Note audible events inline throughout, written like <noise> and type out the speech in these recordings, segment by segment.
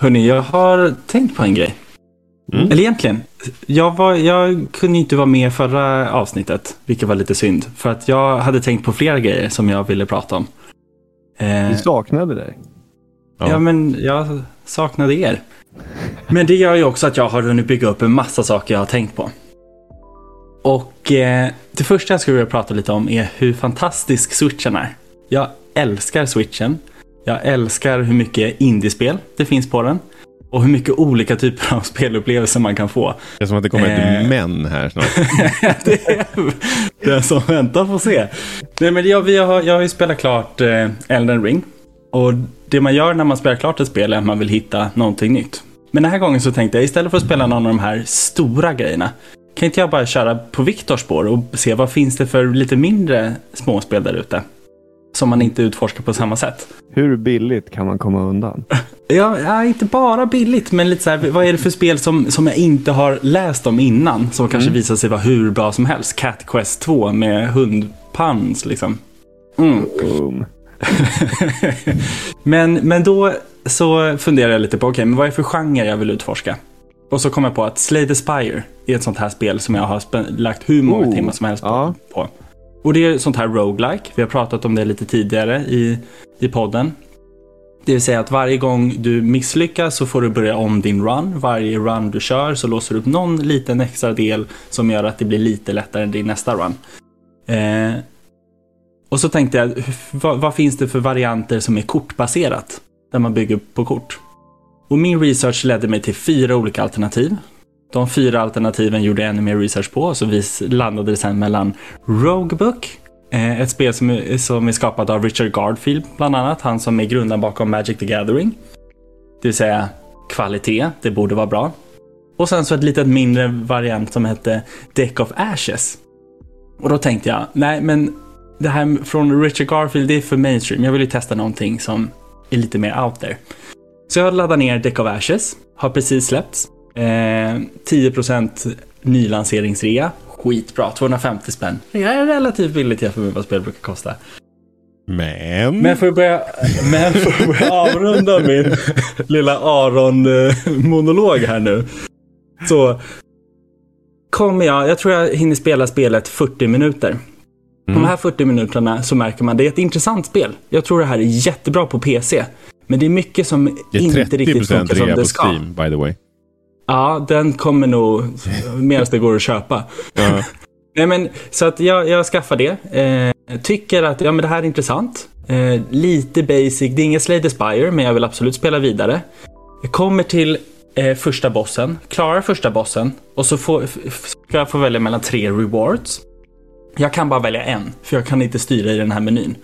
Hörni, jag har tänkt på en grej. Mm. Eller egentligen, jag, var, jag kunde inte vara med förra avsnittet, vilket var lite synd. För att jag hade tänkt på flera grejer som jag ville prata om. Eh, Vi saknade dig. Ja. ja, men jag saknade er. Men det gör ju också att jag har hunnit bygga upp en massa saker jag har tänkt på. Och eh, det första jag skulle vilja prata lite om är hur fantastisk switchen är. Jag älskar switchen. Jag älskar hur mycket indiespel det finns på den. Och hur mycket olika typer av spelupplevelser man kan få. Det är som att det kommer ett eh... män här snart. <laughs> det är den som väntar får se. Nej, men jag, vi har, jag har ju spelat klart eh, Elden Ring. Och det man gör när man spelar klart ett spel är att man vill hitta någonting nytt. Men den här gången så tänkte jag istället för att spela någon av de här stora grejerna. Kan inte jag bara köra på Viktors spår och se vad finns det för lite mindre småspel där ute? Som man inte utforskar på samma sätt. Hur billigt kan man komma undan? <laughs> Ja, ja, inte bara billigt, men lite så här, vad är det för spel som, som jag inte har läst om innan, som kanske mm. visar sig vara hur bra som helst? Cat Quest 2 med hundpans liksom. Mm. <laughs> Men, men då så funderar jag lite på, okej, okay, men vad är det för genre jag vill utforska? Och så kom jag på att Slay the Spire är ett sånt här spel som jag har lagt hur många oh, timmar som helst på. Ja. på. Och det är sånt här roguelike. Vi har pratat om det lite tidigare i, i podden. Det vill säga att varje gång du misslyckas så får du börja om din run. Varje run du kör så låser du upp någon liten extra del som gör att det blir lite lättare än din nästa run. Eh, och så tänkte jag, vad, vad, finns det för varianter som är kortbaserat? Där man bygger på kort. Och min research ledde mig till fyra olika alternativ. De fyra alternativen gjorde jag ännu mer research på, så vi landade sen mellan Roguebook, eh, ett spel som är, som är skapat av Richard Gardfield bland annat, han som är grundaren bakom Magic the Gathering. Det vill säga kvalitet, det borde vara bra. Och sen så ett litet mindre variant som hette Deck of Ashes. Och då tänkte jag, nej men det här från Richard Garfield, det är för mainstream. Jag vill ju testa någonting som är lite mer out there. Så jag laddade ner Deck of Ashes, har precis släppts. Eh, 10% nylanseringsrea. Skitbra, 250 spänn. Det är relativt billigt jämfört med vad spel brukar kosta. Men... Men för att börja, men för börja avrunda min lilla Aron-monolog här nu. Så kommer jag, jag tror jag hinner spela spelet 40 minuter. Mm. De här 40 minuterna så märker man det är ett intressant spel. Jag tror det här är jättebra på PC. Men det är mycket som inte riktigt funkar som det ska. Steam, by the way. Ja, den kommer nog medan det går att köpa. Ja. <laughs> Nej, men, så att jag, jag skaffar det. Eh, tycker att ja, men det här är intressant. Eh, lite basic. Det är inget Slay the Spire, men jag vill absolut spela vidare. Jag kommer till eh, första bossen, klarar första bossen och så får, ska jag få välja mellan tre rewards. Jag kan bara välja en, för jag kan inte styra i den här menyn.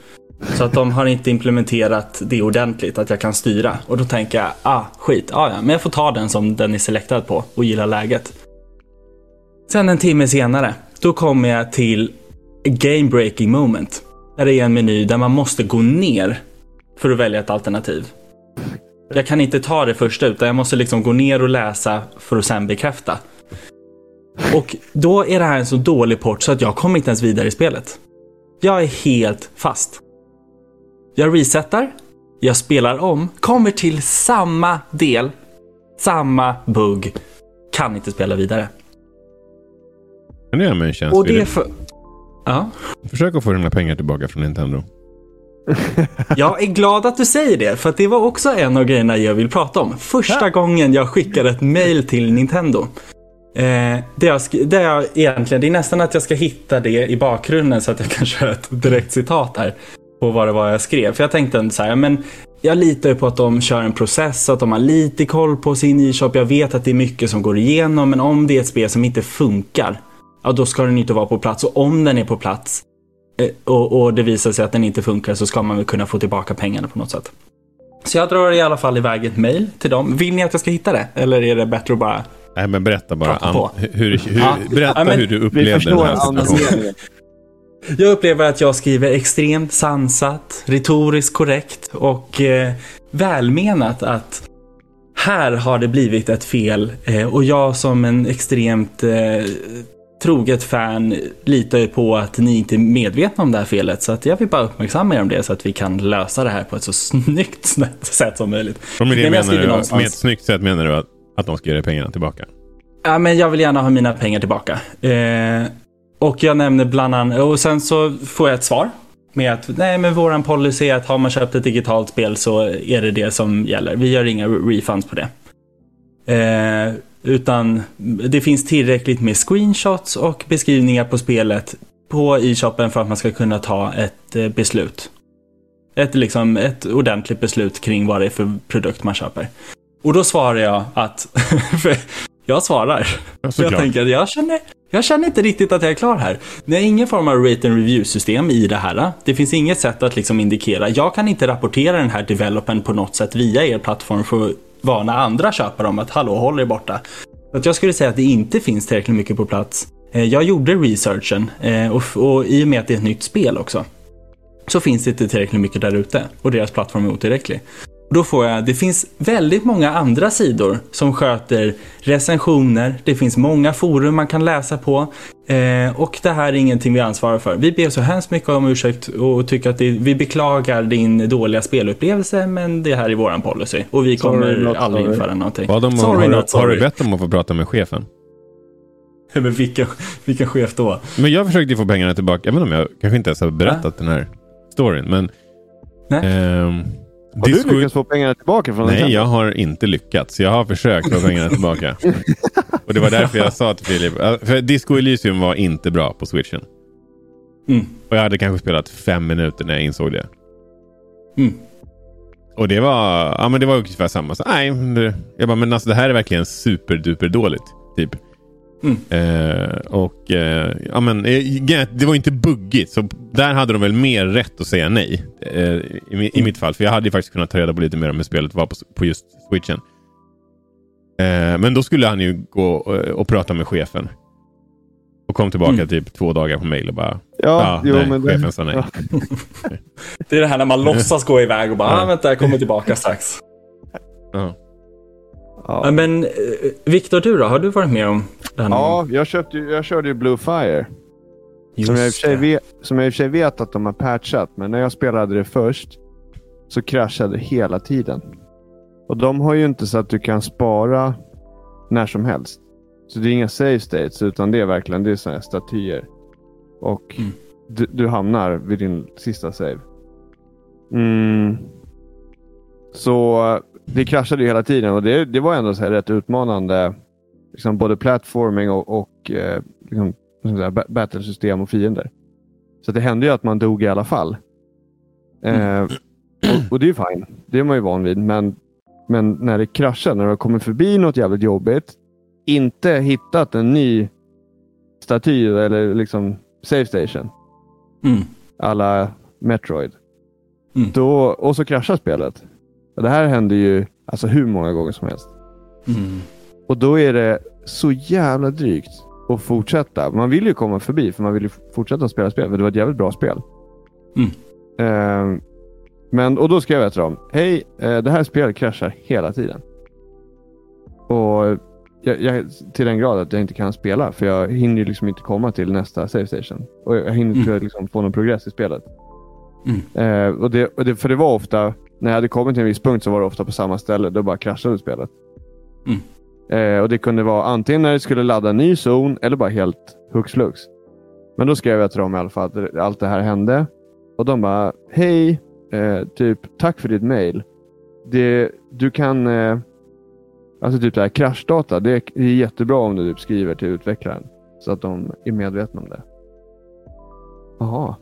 Så att de har inte implementerat det ordentligt, att jag kan styra. Och då tänker jag, ah skit, ah, ja, men jag får ta den som den är selektad på och gilla läget. Sen en timme senare, då kommer jag till game breaking moment. Där det är en meny där man måste gå ner för att välja ett alternativ. Jag kan inte ta det första utan jag måste liksom gå ner och läsa för att sen bekräfta. Och då är det här en så dålig port så att jag kommer inte ens vidare i spelet. Jag är helt fast. Jag resetar, jag spelar om, kommer till samma del, samma bugg, kan inte spela vidare. Kan du göra mig en tjänst? Och det är för... Ja. Försök att få dina pengar tillbaka från Nintendo. <laughs> jag är glad att du säger det, för det var också en av grejerna jag vill prata om. Första ja. gången jag skickade ett mail till Nintendo. Eh, det, jag, det, jag egentligen, det är nästan att jag ska hitta det i bakgrunden så att jag kan <laughs> köra ett direkt citat här på vad det var jag skrev. För jag tänkte så här, men jag litar ju på att de kör en process, att de har lite koll på sin e-shop. Jag vet att det är mycket som går igenom, men om det är ett spel som inte funkar, ja då ska den inte vara på plats. Och om den är på plats eh, och, och det visar sig att den inte funkar så ska man väl kunna få tillbaka pengarna på något sätt. Så jag drar i alla fall iväg ett mail till dem. Vill ni att jag ska hitta det? Eller är det bättre att bara Nej men berätta bara. An, hur, hur, ja. Berätta ja, men, hur du upplevde den här situationen. Jag upplever att jag skriver extremt sansat, retoriskt korrekt och eh, välmenat att här har det blivit ett fel eh, och jag som en extremt eh, troget fan litar ju på att ni inte är medvetna om det här felet. Så att jag vill bara uppmärksamma er om det så att vi kan lösa det här på ett så snyggt <laughs> sätt som möjligt. Och med det menar du, någonstans... med ett snyggt sätt menar du att, att de ska ge dig pengarna tillbaka? Ja, men jag vill gärna ha mina pengar tillbaka. Eh, och jag nämner bland annat, och sen så får jag ett svar med att nej men våran policy är att har man köpt ett digitalt spel så är det det som gäller. Vi gör inga refunds på det. Eh, utan det finns tillräckligt med screenshots och beskrivningar på spelet på e-shoppen för att man ska kunna ta ett eh, beslut. Ett, liksom, ett ordentligt beslut kring vad det är för produkt man köper. Och då svarar jag att, <laughs> jag svarar. Ja, jag tänker att jag känner, jag känner inte riktigt att jag är klar här. Det är ingen form av rate and review-system i det här. Det finns inget sätt att liksom indikera. Jag kan inte rapportera den här developen på något sätt via er plattform för att varna andra köpare om att hallå, håll er borta. Så att jag skulle säga att det inte finns tillräckligt mycket på plats. Eh, jag gjorde researchen eh, och, och i och med att det är ett nytt spel också så finns det inte tillräckligt mycket där ute och deras plattform är otillräcklig. Då får jag, det finns väldigt många andra sidor som sköter recensioner. Det finns många forum man kan läsa på. Eh, och det här är ingenting vi ansvarar för. Vi ber så hemskt mycket om ursäkt och tycker att det, vi beklagar din dåliga spelupplevelse men det här är våran policy. Och vi kommer sorry, aldrig införa någonting. Vad de, sorry, har, har du bett om att få prata med chefen? <laughs> Men vilken, vilken chef då? Men jag försökte få pengarna tillbaka. Jag vet inte om jag kanske inte ens har berättat ja. den här storyn. Men, Nej. Ehm, har du lyckats få pengarna tillbaka från Nej, jag har inte lyckats. Jag har försökt få pengarna tillbaka. <laughs> Och det var därför jag sa till Filip. För Disco Elysium var inte bra på switchen. Mm. Och jag hade kanske spelat fem minuter när jag insåg det. Mm. Och det var, ja, men det var ungefär samma. Så, nej, jag bara, men alltså det här är verkligen superduper dåligt. Typ. Mm. Eh, och eh, ja, men, eh, Det var inte buggigt, så där hade de väl mer rätt att säga nej. Eh, i, I mitt fall, för jag hade ju faktiskt kunnat ta reda på lite mer om hur spelet var på, på just switchen. Eh, men då skulle han ju gå och, och prata med chefen. Och kom tillbaka mm. typ två dagar på mail och bara... Ja, ah, jo, nej, men chefen det... sa nej. Ja. <laughs> det är det här när man låtsas gå iväg och bara, ah, vänta, jag kommer tillbaka strax. Ja. Ja. Men eh, Viktor, du då? Har du varit med om det här Ja, jag, köpte, jag körde ju Blue Fire. som jag, i vet, som jag i och för sig vet att de har patchat, men när jag spelade det först så kraschade det hela tiden. Och de har ju inte så att du kan spara när som helst. Så det är inga save states, utan det är verkligen det är såna statyer. Och mm. du, du, hamnar vid din sista save. Mm. Så det kraschade ju hela tiden och det, det var ändå så rätt utmanande. Liksom både plattforming och, och eh, liksom, battlesystem och fiender. Så det hände ju att man dog i alla fall. Eh, och, och, det är ju fine. Det är man ju van vid. Men, men när det kraschar, när du har kommit förbi något jävligt jobbigt, inte hittat en ny staty eller liksom save station. Mm. Alla Metroid. Mm. Då, och så kraschar spelet. Det här händer ju alltså hur många gånger som helst. Mm. Och då är det så jävla drygt att fortsätta. Man vill ju komma förbi för man vill ju fortsätta spela spel. För det var ett jävligt bra spel. Mm. Uh, men, och då skrev jag till dem. Hej, uh, det här spelet kraschar hela tiden. Och jag, jag, till den grad att jag inte kan spela. För jag hinner liksom inte komma till nästa save station. Och jag hinner inte mm. liksom få någon progress i spelet. Mm. Uh, och det, och det, för det var ofta när jag hade kommit till en viss punkt så var det ofta på samma ställe. Då bara kraschade spelet. Mm. Eh, och Det kunde vara antingen när det skulle ladda en ny zon eller bara helt hux flux. Men då skrev jag till dem i alla fall att allt det här hände. Och de bara, hej, eh, typ tack för ditt mail. Det, du kan, eh, alltså typ det här kraschdata, det är jättebra om du typ skriver till utvecklaren. Så att de är medvetna om det. Jaha.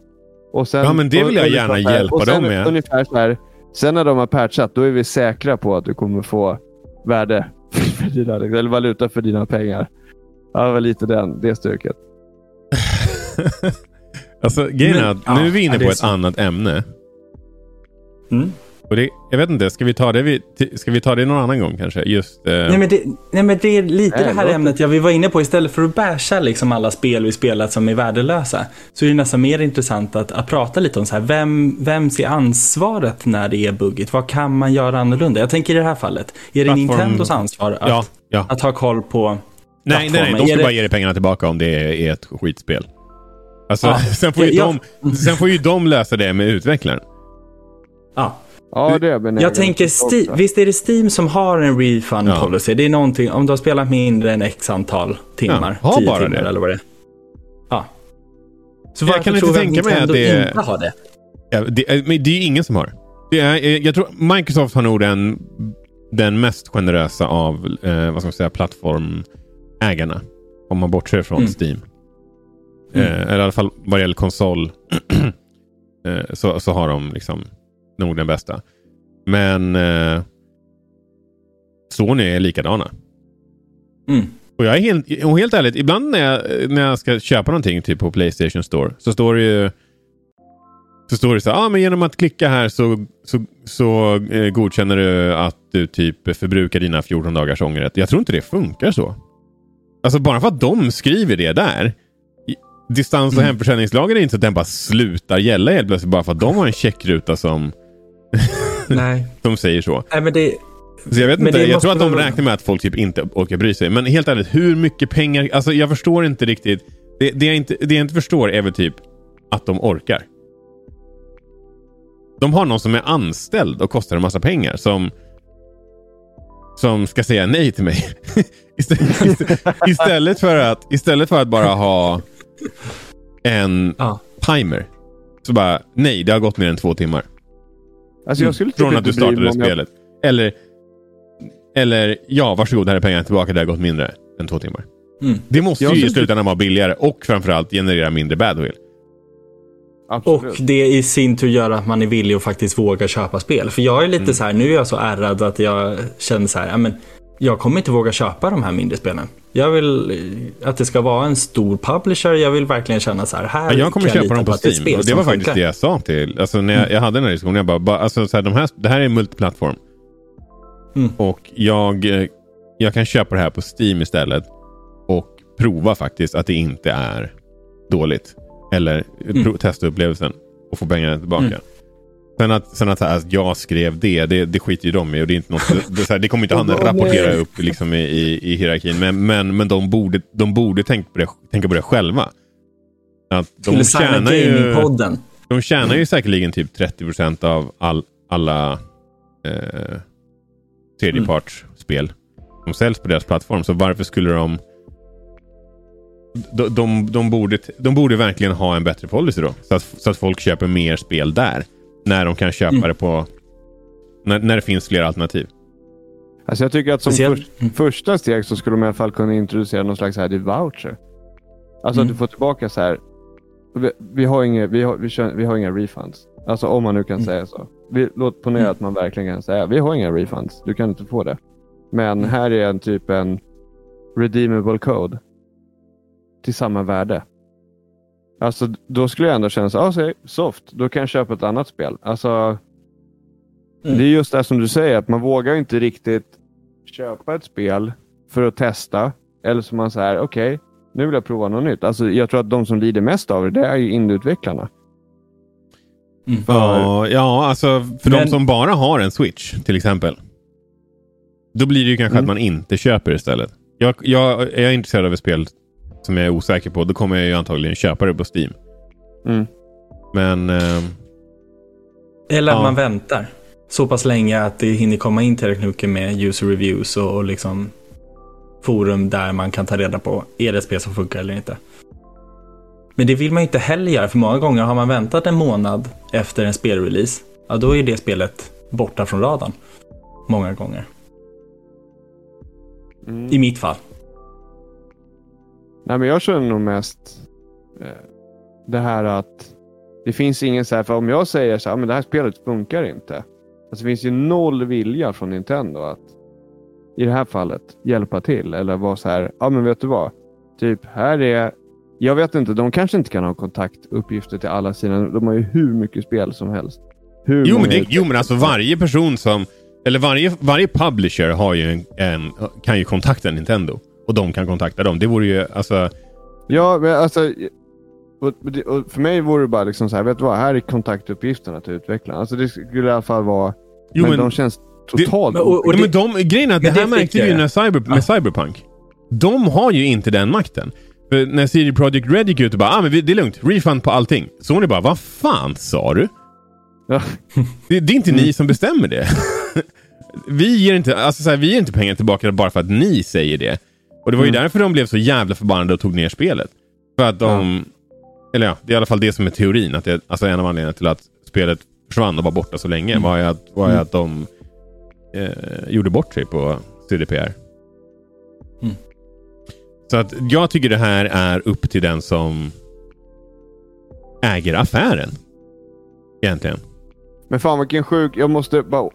Och sen, ja, men det vill jag gärna hjälpa dem med. Ungefär så här, Sen när de har patchat, då är vi säkra på att du kommer få värde <laughs> för dina, eller valuta för dina pengar. Ja, det var lite den, det stöket. <laughs> alltså, grejen är att nu är vi inne på ett så. annat ämne. Mm. Och det, jag vet inte, ska vi ta det, vi, ska vi ta det någon annan gång kanske? Just, eh... nej, men det, nej men det är lite nej, det här ämnet jag vi var inne på. Istället för att basha liksom alla spel vi spelat som är värdelösa. Så är det nästan mer intressant att, att prata lite om så här, vem, vem ser ansvaret när det är buggigt? Vad kan man göra annorlunda? Jag tänker i det här fallet, är det Plattform... Nintendos ansvar att, ja, ja. att ha koll på Nej, nej, nej. De ska det... bara ge dig pengarna tillbaka om det är ett skitspel. Alltså, ja. <laughs> sen, får ju ja, de, sen får ju de lösa det med utvecklaren. Ja. Ja, det är jag tänker, Steam, visst är det Steam som har en refund ja. policy? Det är någonting, om du har spelat mindre än x antal timmar. Ja, tio timmar det. eller vad det är. Ja. Så jag kan inte tänka mig att det inte har det? Ja, det, men det är ingen som har. Det är, jag tror Microsoft har nog den, den mest generösa av eh, vad ska man säga, plattformägarna. Om man bortser från mm. Steam. Mm. Eh, eller i alla fall vad det gäller konsol. <clears throat> eh, så, så har de liksom nog den bästa. Men eh, Sony är likadana. Mm. Och jag är helt, och helt ärligt, ibland när jag, när jag ska köpa någonting typ på Playstation Store så står det ju så står det så här, ah, men genom att klicka här så, så, så eh, godkänner du att du typ förbrukar dina 14 dagars ångerrätt. Jag tror inte det funkar så. Alltså bara för att de skriver det där. Distans och mm. hemförsäljningslagen är inte så att den bara slutar gälla helt plötsligt bara för att de har en checkruta som Nej. <laughs> De säger så. Nej, men det... Så jag vet inte, jag tror att de räknar med att folk typ inte orkar bry sig. Men helt ärligt, hur mycket pengar... Alltså jag förstår inte riktigt. Det, det, jag, inte, det jag inte förstår är väl typ att de orkar. De har någon som är anställd och kostar en massa pengar som som ska säga nej till mig. <laughs> istället, för att, istället för att bara ha en ah. timer. Så bara, nej, det har gått mer än två timmar. Alltså jag skulle mm. Från att du startade spelet. Jag... Eller, eller ja, varsågod, här är pengarna tillbaka. Det har gått mindre än två timmar. Mm. Det måste jag ju i slutändan vara billigare och framförallt generera mindre badwill. Absolut. Och det i sin tur gör att man är villig att faktiskt våga köpa spel. För jag är lite mm. så här, nu är jag så ärrad att jag känner så här, ja, men jag kommer inte våga köpa de här mindre spelen. Jag vill eh, att det ska vara en stor publisher. Jag vill verkligen känna så här. här jag kommer köpa dem på Steam. Och det var faktiskt det jag sa till. Alltså när jag, mm. jag hade den här diskussionen. Jag bara, bara alltså, så här, de här, det här är multiplattform. Mm. Och jag, eh, jag kan köpa det här på Steam istället. Och prova faktiskt att det inte är dåligt. Eller mm. testa upplevelsen och få pengarna tillbaka. Mm. Sen att, sen att, här, att jag skrev det, det, det skiter ju de i. Och det, är inte något, det, här, det kommer inte han rapportera upp liksom, i, i, i hierarkin. Men, men, men de borde, de borde tänka, på det, tänka på det själva. Att de, tjänar ju, de tjänar ju säkerligen typ 30 procent av all, alla eh, tredjepartsspel som säljs på deras plattform. Så varför skulle de de, de, de, borde, de borde verkligen ha en bättre policy då. Så att, så att folk köper mer spel där. När de kan köpa mm. det på... När, när det finns fler alternativ. Alltså jag tycker att som för, mm. första steg så skulle de i alla fall kunna introducera någon slags här voucher. Alltså mm. att du får tillbaka så här. Vi, vi har, inga, vi, har, vi, kör, vi har inga refunds. Alltså om man nu kan mm. säga så. Vi, låt ponera att man verkligen kan säga vi har inga refunds. Du kan inte få det. Men mm. här är en typ en redeemable code. Till samma värde. Alltså då skulle jag ändå känna så ah, soft, då kan jag köpa ett annat spel. Alltså, mm. Det är just det som du säger, att man vågar inte riktigt köpa ett spel för att testa. Eller så man säger, okej, okay, nu vill jag prova något nytt. Alltså, jag tror att de som lider mest av det, det är ju indieutvecklarna. Mm. För... Ja, ja, alltså för Men... de som bara har en Switch till exempel. Då blir det ju kanske mm. att man inte köper istället. Jag, jag, jag är intresserad av ett spel som jag är osäker på, då kommer jag ju antagligen köpa det på Steam. Mm. Men... Eh, Eller att ja. man väntar så pass länge att det hinner komma in tillräckligt mycket med user reviews och, och liksom forum där man kan ta reda på är det ett spel som funkar eller inte. Men det vill man ju inte heller göra, för många gånger har man väntat en månad efter en spelrelease, ja då är det spelet borta från radarn. Många gånger. Mm. I mitt fall. Nej, men jag känner nog mest eh, det här att det finns ingen så här, för om jag säger så här, men det här spelet funkar inte. Alltså, det finns ju noll vilja från Nintendo att i det här fallet hjälpa till eller vara så här, ja men vet du vad? Typ här är, jag vet inte, de kanske inte kan ha kontaktuppgifter till alla sina, de har ju hur mycket spel som helst. Hur jo, men det, jo men alltså varje person som, eller varje, varje publisher har ju en, en, kan ju kontakta Nintendo och de kan kontakta dem. Det vore ju alltså... Ja, men alltså... Och, och för mig vore det bara liksom så här, vet du vad? Här är kontaktuppgifterna till utvecklarna. Alltså det skulle i alla fall vara... Jo, men, men de känns totalt... Det, och, och det, men de, grejen är att det här märkte vi ju när cyber, med Cyberpunk. De har ju inte den makten. För när CD Projekt Red gick ut och bara ah, men det är lugnt, refund på allting. Sony bara vad fan sa du? Ja. <laughs> Det, det är inte ni som bestämmer det. <laughs> vi, ger inte, alltså så här, vi ger inte pengar tillbaka bara för att ni säger det. Och det var ju Mm. därför de blev så jävla förbannade och tog ner spelet. För att de... Eller ja, det är i alla fall det som är teorin. Att det, alltså en av anledningarna till att spelet försvann och var borta så länge var ju att, var ju att de eh, gjorde bort sig på CDPR. Mm. Så att jag tycker det här är upp till den som äger affären. Egentligen. Men fan vilken sjuk... Jag måste bara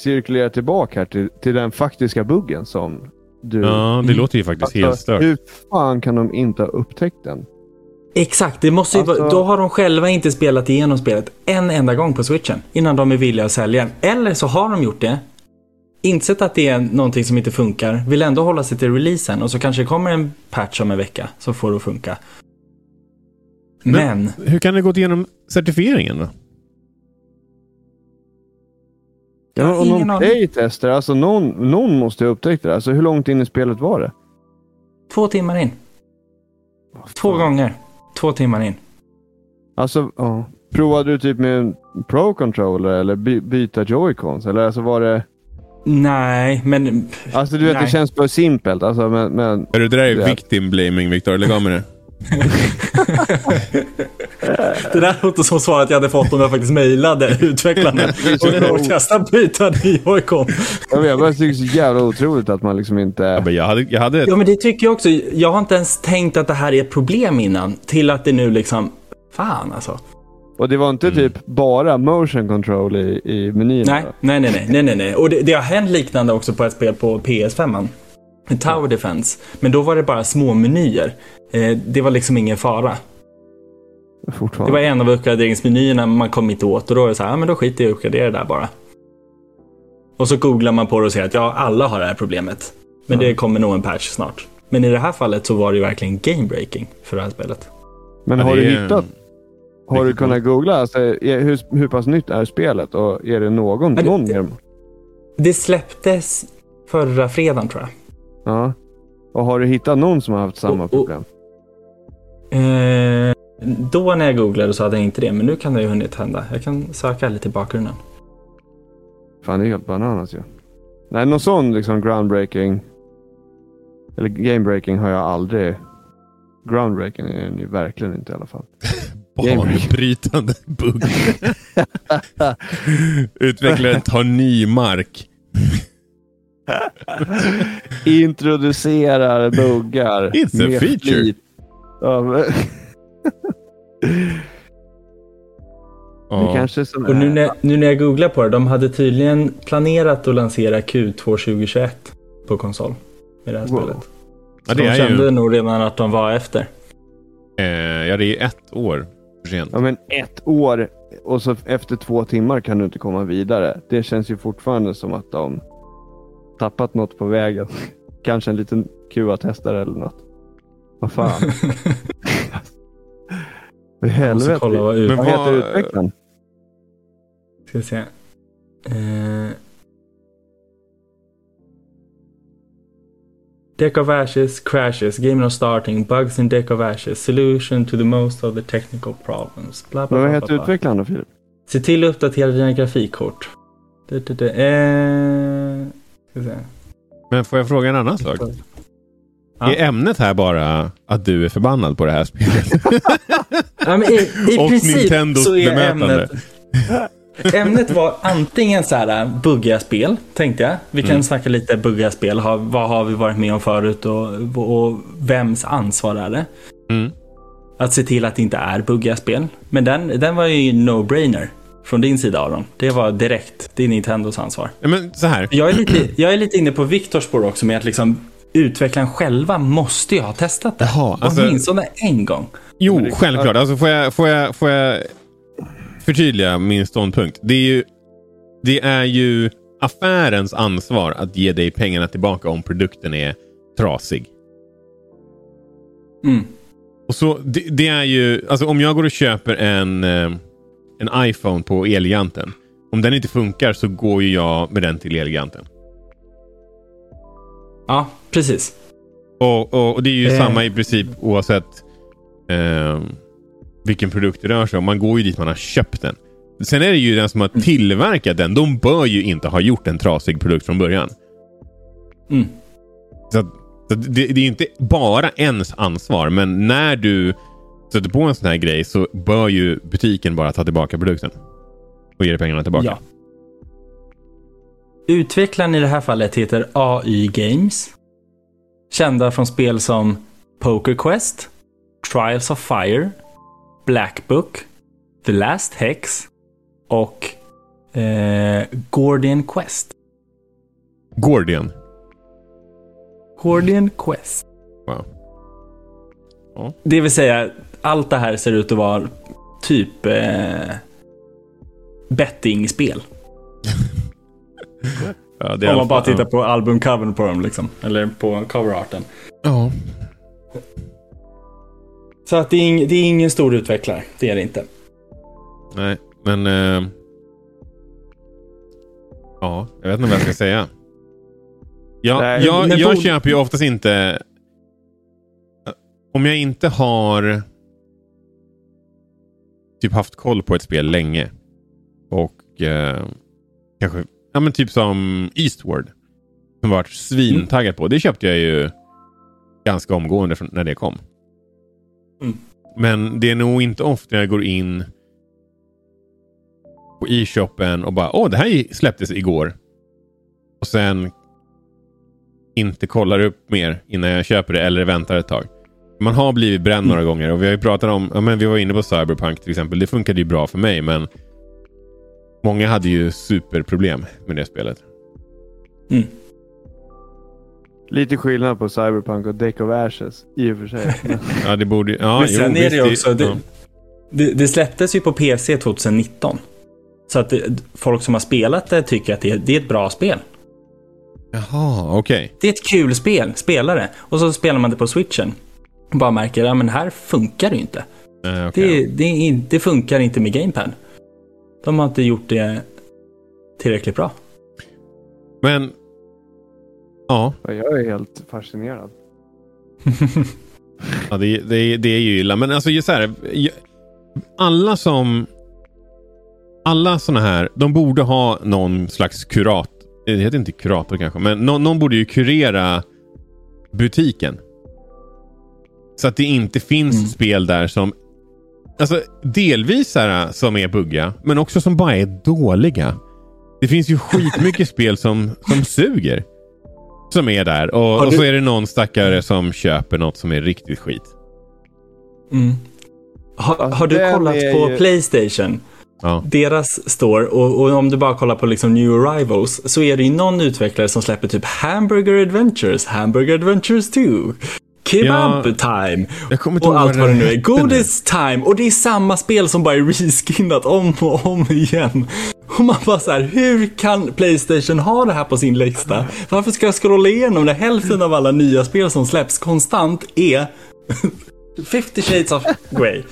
cirkulera tillbaka här till, till den faktiska buggen som du... Ja, det låter ju faktiskt helt Alltså, stört. hur fan kan de inte ha upptäckt den? Exakt, det måste ju vara, Alltså- då har de själva inte spelat igenom spelet en enda gång på switchen innan de är villiga att sälja den. Eller så har de gjort det, insett att det är någonting som inte funkar, vill ändå hålla sig till releasen och så kanske det kommer en patch om en vecka som får det att funka. Men, Hur kan det gått igenom certifieringen då? Jag har Ja, ingen någon playtester, alltså någon, någon måste ha upptäckt det. Alltså hur långt in i spelet var det? två timmar in. Två gånger. Två timmar in. Alltså, ja. Provade du typ med en Pro-controller eller by, byta joycons? Eller alltså var det... Nej, men Alltså du vet, Nej. det känns för simpelt. Alltså, men, men, Är det där är victim blaming Viktor. Lägg av med det. <laughs> <laughs> det där låter som svaret jag hade fått om jag faktiskt mejlade utvecklarna. <laughs> Och jag testa byta Joy-Con. jag, vet, jag bara tycker det är så jävla otroligt att man liksom inte... Ja, men jag hade, jag hade Ja, men det tycker jag också. Jag har inte ens tänkt att det här är ett problem innan. Till att det nu liksom, fan alltså. Och det var inte typ bara motion control i, i menyn? Nej, nej, nej, nej, nej, nej. Och det, det har hänt liknande också på ett spel på PS5. Med Tower Defense. Men då var det bara små menyer. Eh, det var liksom ingen fara. Det Fortfarande. var en av uppgraderingsmenyerna man kom inte åt och då var det så här, ja, men då skiter jag i att uppgradera det där bara. Och så googlar man på det och ser att ja, alla har det här problemet. Men det kommer nog en patch snart. Men i det här fallet så var det ju verkligen game breaking för det här spelet. Men Ja, har det du är- hittat? Har du kunnat googla? Alltså, är, hur, hur pass nytt är spelet? Och är det någon, det- någon mer? Det släpptes förra fredagen tror jag. Ja. Och har du hittat någon som har haft samma Och- och- problem? Eh, då när jag googlade så hade jag inte det, men nu kan det ju hunnit hända. Jag kan söka lite i bakgrunden. Fan, det är helt bananas ju. Nej, någon sån liksom groundbreaking eller gamebreaking har jag aldrig. Groundbreaking är ju verkligen inte i alla fall. <laughs> banbrytande bugg. <laughs> Utvecklaren tar ny mark. <laughs> Introducerar buggar. It's a med feature. Ja, men... Det Ja. kanske är som Och nu är- när, nu när jag googlar på det, de hade tydligen planerat att lansera Q2 2021 på konsol. Med det här Wow. spelet. Ja, Så det de är kände ju, nog redan att de var efter. eh, ja, det är ett år för sent. Ja, men ett år och så efter två timmar kan du inte komma vidare. Det känns ju fortfarande som att de tappat något på vägen. <laughs> Kanske en liten QA-testare eller något. Vad fan. <laughs> <laughs> För helvete. kolla vad ut... Men Vad heter utvecklaren? Ska vi se. Eh... Deck of Ashes crashes, game not starting, bugs in Deck of Ashes, solution to the most of the technical problems. Bla, bla, Men vad bla, heter utvecklaren då Filip? Se till att uppdatera dina grafikkort. Du, du, du, eh... Ska se. Men får jag fråga en annan sak? Ja. Är ämnet här bara att du är förbannad på det här spelet? <laughs> Ja, men i, i <laughs> Och princip Nintendos så är bemötande. ämnet... <laughs> Ämnet var antingen så här äh, buggiga spel, tänkte jag. Vi kan Mm. snacka lite buggiga spel. Har, vad har vi varit med om förut och, och vems ansvar är det? Mm. Att se till att det inte är buggiga spel. Men den, den var ju no-brainer från din sida Aron. Det var direkt. Det är Nintendos ansvar. Ja, men så här. Jag är lite, jag är lite inne på Viktors spår också med att liksom utvecklaren själva måste ju ha testat det. Jaha, alltså- Åtminstone en gång. Jo, det- självklart. Alltså, får, jag, får, jag, får jag förtydliga min ståndpunkt? Det är ju, det är ju affärens ansvar att ge dig pengarna tillbaka om produkten är trasig. Mm. Och så, det, det är ju, alltså om jag går och köper en, eh, en iPhone på Elgiganten. Om den inte funkar så går ju jag med den till Elgiganten. Ja, precis. Och, och, och, det är ju eh. samma i princip oavsett eh, vilken produkt det rör sig om. Man går ju dit man har köpt den. Sen är det ju den som har mm. tillverkat den. De bör ju inte ha gjort en trasig produkt från början. Mm. Så, så det, det, är inte bara ens ansvar, men när du sätter på en sån här grej så bör ju butiken bara ta tillbaka produkten. Och ge dig pengarna tillbaka. Ja. Utvecklaren i det här fallet heter AI Games. Kända från spel som Poker Quest, Trials of Fire, Black Book, The Last Hex och eh, Gordian Quest. Gordian? Gordian Quest. Wow. Det vill säga, allt det här ser ut att vara typ eh, bettingspel. <laughs> ja, Om man bara tittar på albumcovern på dem, liksom. eller på coverarten. Ja. Så att det är, ing, det är ingen stor utvecklare, det är det inte. Nej, men... Eh... Ja, jag vet inte vad jag ska säga. Ja, Nej, jag jag på... köper ju oftast inte... Om jag inte har typ haft koll på ett spel länge och eh, kanske, ja men typ som Eastward. Som varit svintaggad på. Det köpte jag ju ganska omgående när det kom. Mm. Men det är nog inte ofta jag går in på e-shoppen och bara åh det här släpptes igår. Och sen inte kollar upp mer innan jag köper det eller väntar ett tag. Man har blivit bränd mm. några gånger och vi har ju pratat om, ja, men vi var inne på Cyberpunk till exempel. Det funkade ju bra för mig men många hade ju superproblem med det spelet. Mm. Lite skillnad på Cyberpunk och Deck of Ashes i och för sig. <laughs> ja, det borde ja, Men sen jo, är det också, det, det, det, släpptes ju på PC 2019. Så att det, folk som har spelat det tycker att det, det är ett bra spel. Jaha, okej. Okay. Det är ett kul spel, spela det. Och så spelar man det på switchen. Och bara märker, ja men här funkar det ju inte. Uh, okay. det, det, det, funkar inte med GamePad. De har inte gjort det tillräckligt bra. Men Ja. Jag är helt fascinerad. <laughs> ja, det, det, det är ju illa. Men alltså just här. Alla som... Alla sådana här. De borde ha någon slags kurat. Det heter inte kurator kanske. Men någon, någon borde ju kurera butiken. Så att det inte finns mm. spel där som Alltså delvis här, som är bugga, men också som bara är dåliga. Det finns ju skitmycket <laughs> spel som, som suger. Som är där och, och så är det någon stackare som köper något som är riktigt skit. Mm. Ha, har, du kollat på ju... Playstation? Ja. Deras store och, och, om du bara kollar på liksom New Arrivals så är det ju någon utvecklare som släpper typ Hamburger Adventures, Hamburger Adventures 2. Kebab ja, och allt vad det nu är. Godis time. Och det är samma spel som bara är reskinnat om och om igen. Och man bara så här, hur kan Playstation ha det här på sin lista? Varför ska jag scrolla igenom det? Hälften av alla nya spel som släpps konstant är <laughs> 50 shades of Grey.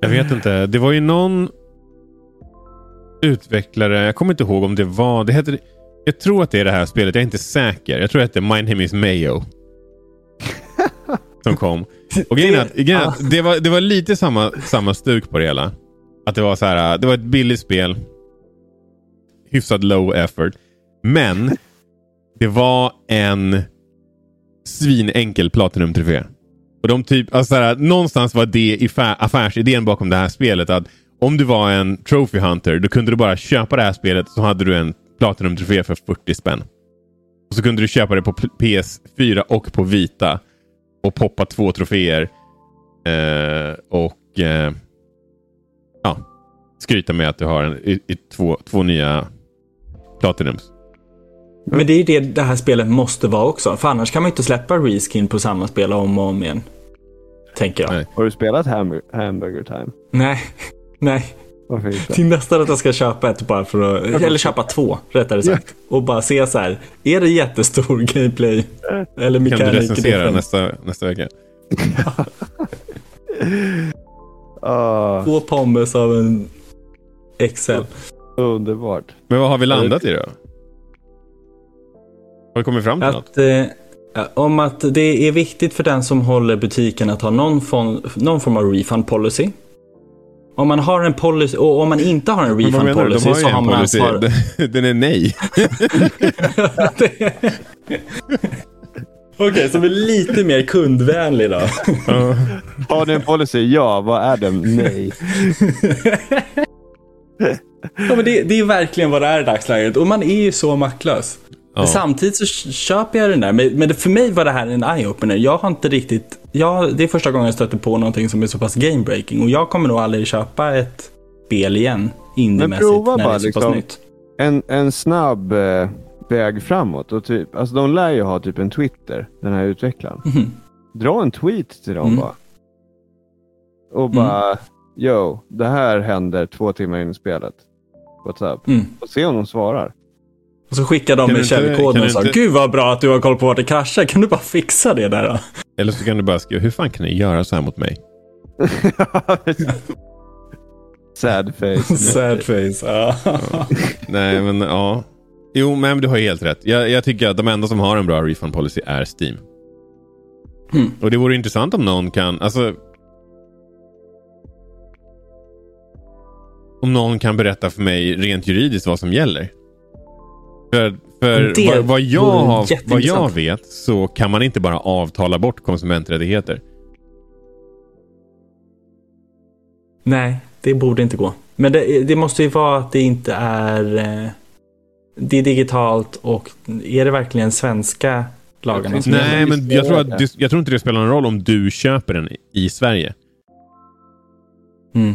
Jag vet inte. Det var ju någon utvecklare, jag kommer inte ihåg om det var, det heter, jag tror att det är det här spelet, jag är inte säker. Jag tror att det är My Name is Mayo som kom. Och grejen att, grejen att det, var, det var lite samma, samma stuk på det hela. Att det var så här, äh, det var ett billigt spel hyfsat low effort. Men det var en svinenkel Platinum Trofé. Och de typ, alltså här, någonstans var det affärsidén bakom det här spelet att om du var en Trophy Hunter då kunde du bara köpa det här spelet så hade du en Platinum Trofé för 40 spänn. Och så kunde du köpa det på PS4 och på Vita och poppa två troféer. Eh, och eh, ja, skryta med att du har en, i, i, två, två nya Platinums. Men det är det det här spelet måste vara också. För annars kan man inte släppa reskin på samma spel om och om igen. Tänker jag. Nej. Har du spelat hamburger Time? Nej. <laughs> Nej. Till nästan att jag ska köpa ett bara för att, eller köpa två rättare sagt. Och bara se så här, är det jättestor <laughs> gameplay? Eller mekanik? Kan du recensera nästa, nästa vecka? uh. <laughs> Två pommes av en Excel. Underbart. Men vad har vi landat i då? Har vi kommit fram till att, något? Eh, om att det är viktigt för den som håller butiken att ha någon form, någon form av refund policy. Om man har en policy och om man inte har en refund policy har så har man policy. ansvar. Den är nej. <laughs> Okej, okay, så vi är lite mer kundvänlig då. Har ni en policy? Ja. Vad är den? Nej. ja, men det, det, är verkligen vad det är i dagsläget. Och man är ju så maktlös. Ja. Samtidigt så köper jag den där. Men, men för mig var det här en eye-opener. Jag har inte riktigt... Jag, det är första gången jag stöter på någonting som är så pass game-breaking. Och jag kommer nog aldrig köpa ett spel igen. Indiemässigt. när det är så liksom pass nytt. En, en snabb eh, väg framåt. Och typ, alltså de lär ju ha typ en Twitter, den här utvecklaren. Mm. Dra en tweet till dem mm. bara. Och bara, mm. yo, det här händer två timmar in i spelet. What's up? Mm. Och se om de svarar. Och så skickar de med källkoden och sa, inte... gud vad bra att du har koll på vart det kraschar. Kan du bara fixa det där då? Eller så kan du bara skriva, hur fan kan ni göra så här mot mig? <laughs> Sad face. <laughs> Sad face, ja. ja. Nej, men ja. Jo, men du har helt rätt. Jag, jag, tycker att de enda som har en bra refund policy är Steam. Mm. Och det vore intressant om någon kan, alltså. Om någon kan berätta för mig rent juridiskt vad som gäller. För, för vad, vad, jag har, vad jag vet så kan man inte bara avtala bort konsumenträttigheter. Nej, det borde inte gå. Men det, det måste ju vara att det inte är... Eh, det är digitalt och är det verkligen svenska lagarna som Nej, men jag tror, att jag tror inte det spelar någon roll om du köper den i Sverige. Mm.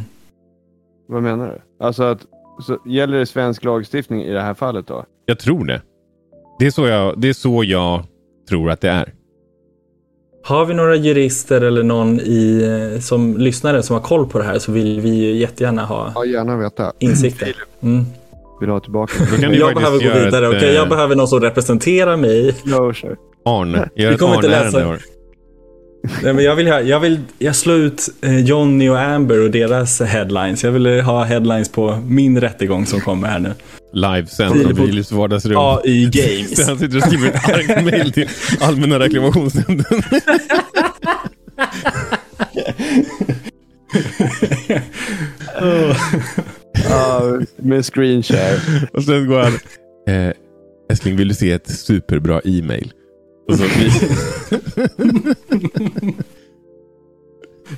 Vad menar du? Alltså att så gäller det svensk lagstiftning i det här fallet då? Jag tror det. Det är så jag, det är så jag tror att det är. Har vi några jurister eller någon i, eh, som lyssnare som har koll på det här så vill vi jättegärna ha ja, gärna veta. insikter. Mm. Vill ha tillbaka Jag behöver gå vidare, okej? Okay? Jag eh, behöver någon som representerar mig. No, sure. Arne. Gör ett Arne-ärende Nej, men jag, vill ha, jag vill jag slå ut eh, Johnny och Amber och deras headlines. Jag vill ha headlines på min rättegång som kommer här nu. Livesänd från Filipps vardagsrum. AI Games. <laughs> Han sitter och skriver ett argt mail till Allmänna reklamationsnämnden. uh, <laughs> med screenshare. Och sen går han. Eh, älskling, vill du se ett superbra e-mail? Och så <laughs>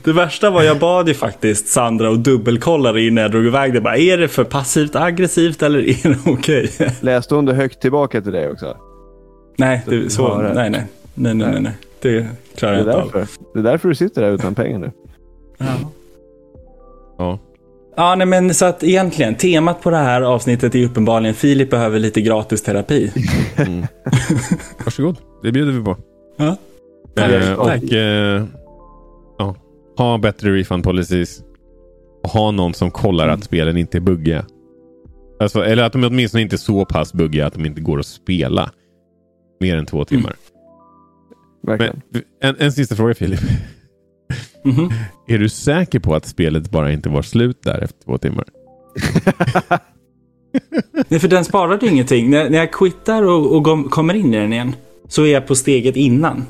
Det värsta var jag bad ju faktiskt Sandra och dubbelkolla det innan jag drog iväg det. Bara, är det för passivt aggressivt eller är det <laughs> okej? Okay? Läste hon det högt tillbaka till dig också? Nej, det, så, nej, nej, nej, nej, nej, nej. Det klarar jag inte av. Det är därför du sitter där utan pengar nu. Ja. Ja. Ja, nej, men så att egentligen temat på det här avsnittet är uppenbarligen Filip behöver lite gratis terapi. Mm. <laughs> Varsågod, det bjuder vi på. Ja. Eh, och eh, ja, ha bättre refund policies. Och ha någon som kollar mm. att spelen inte är buggiga. Alltså, eller att de åtminstone inte är så pass buggiga att de inte går att spela mer än två timmar. Mm. Men, en, en sista fråga Filip. Mm -hmm. <laughs> Är du säker på att spelet bara inte var slut där efter två timmar? <laughs> Nej, för den sparade ingenting. När, när jag quittar och, och kommer in i den igen så är jag på steget innan.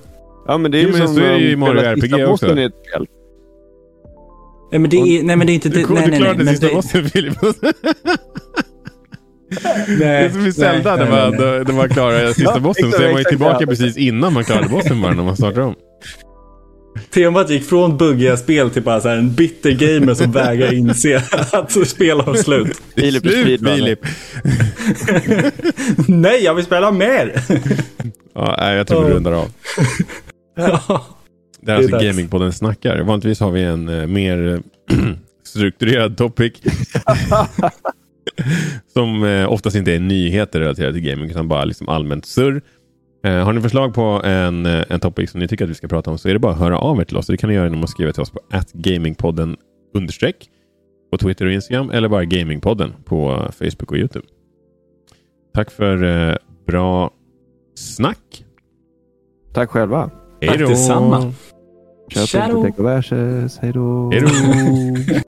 Ja, men det är ju som så är det i Mario RPG också. I ett spel. Nej, men det är, nej, men det är inte... Du, nej, du klarade nej, sista det... bossen, Filip. <laughs> Nej, det är som i Zelda när man, när man klarar <laughs> sista bossen. Så är man ju tillbaka precis innan man klarade bossen bara när man startar om. Temat gick från buggiga spel till bara så här en bitter gamer som vägrar inse <laughs> att spel har slut. Filip slut Filip. <laughs> Nej, jag vill spela mer. <laughs> ja, nej, jag tror vi rundar av. Det är alltså Gamingpodden snackar. Vanligtvis har vi en uh, mer <clears throat> strukturerad topic. som uh, oftast inte är nyheter relaterade till gaming utan bara liksom allmänt surr. Eh, har ni förslag på en, eh, en topic som ni tycker att vi ska prata om så är det bara att höra av er till oss. Det kan ni göra genom att skriva till oss på gamingpodden understreck på Twitter och Instagram eller bara Gamingpodden på Facebook och Youtube. Tack för eh, bra snack. Tack själva. Hej då. Tack detsamma. Kör på Hej då. <laughs>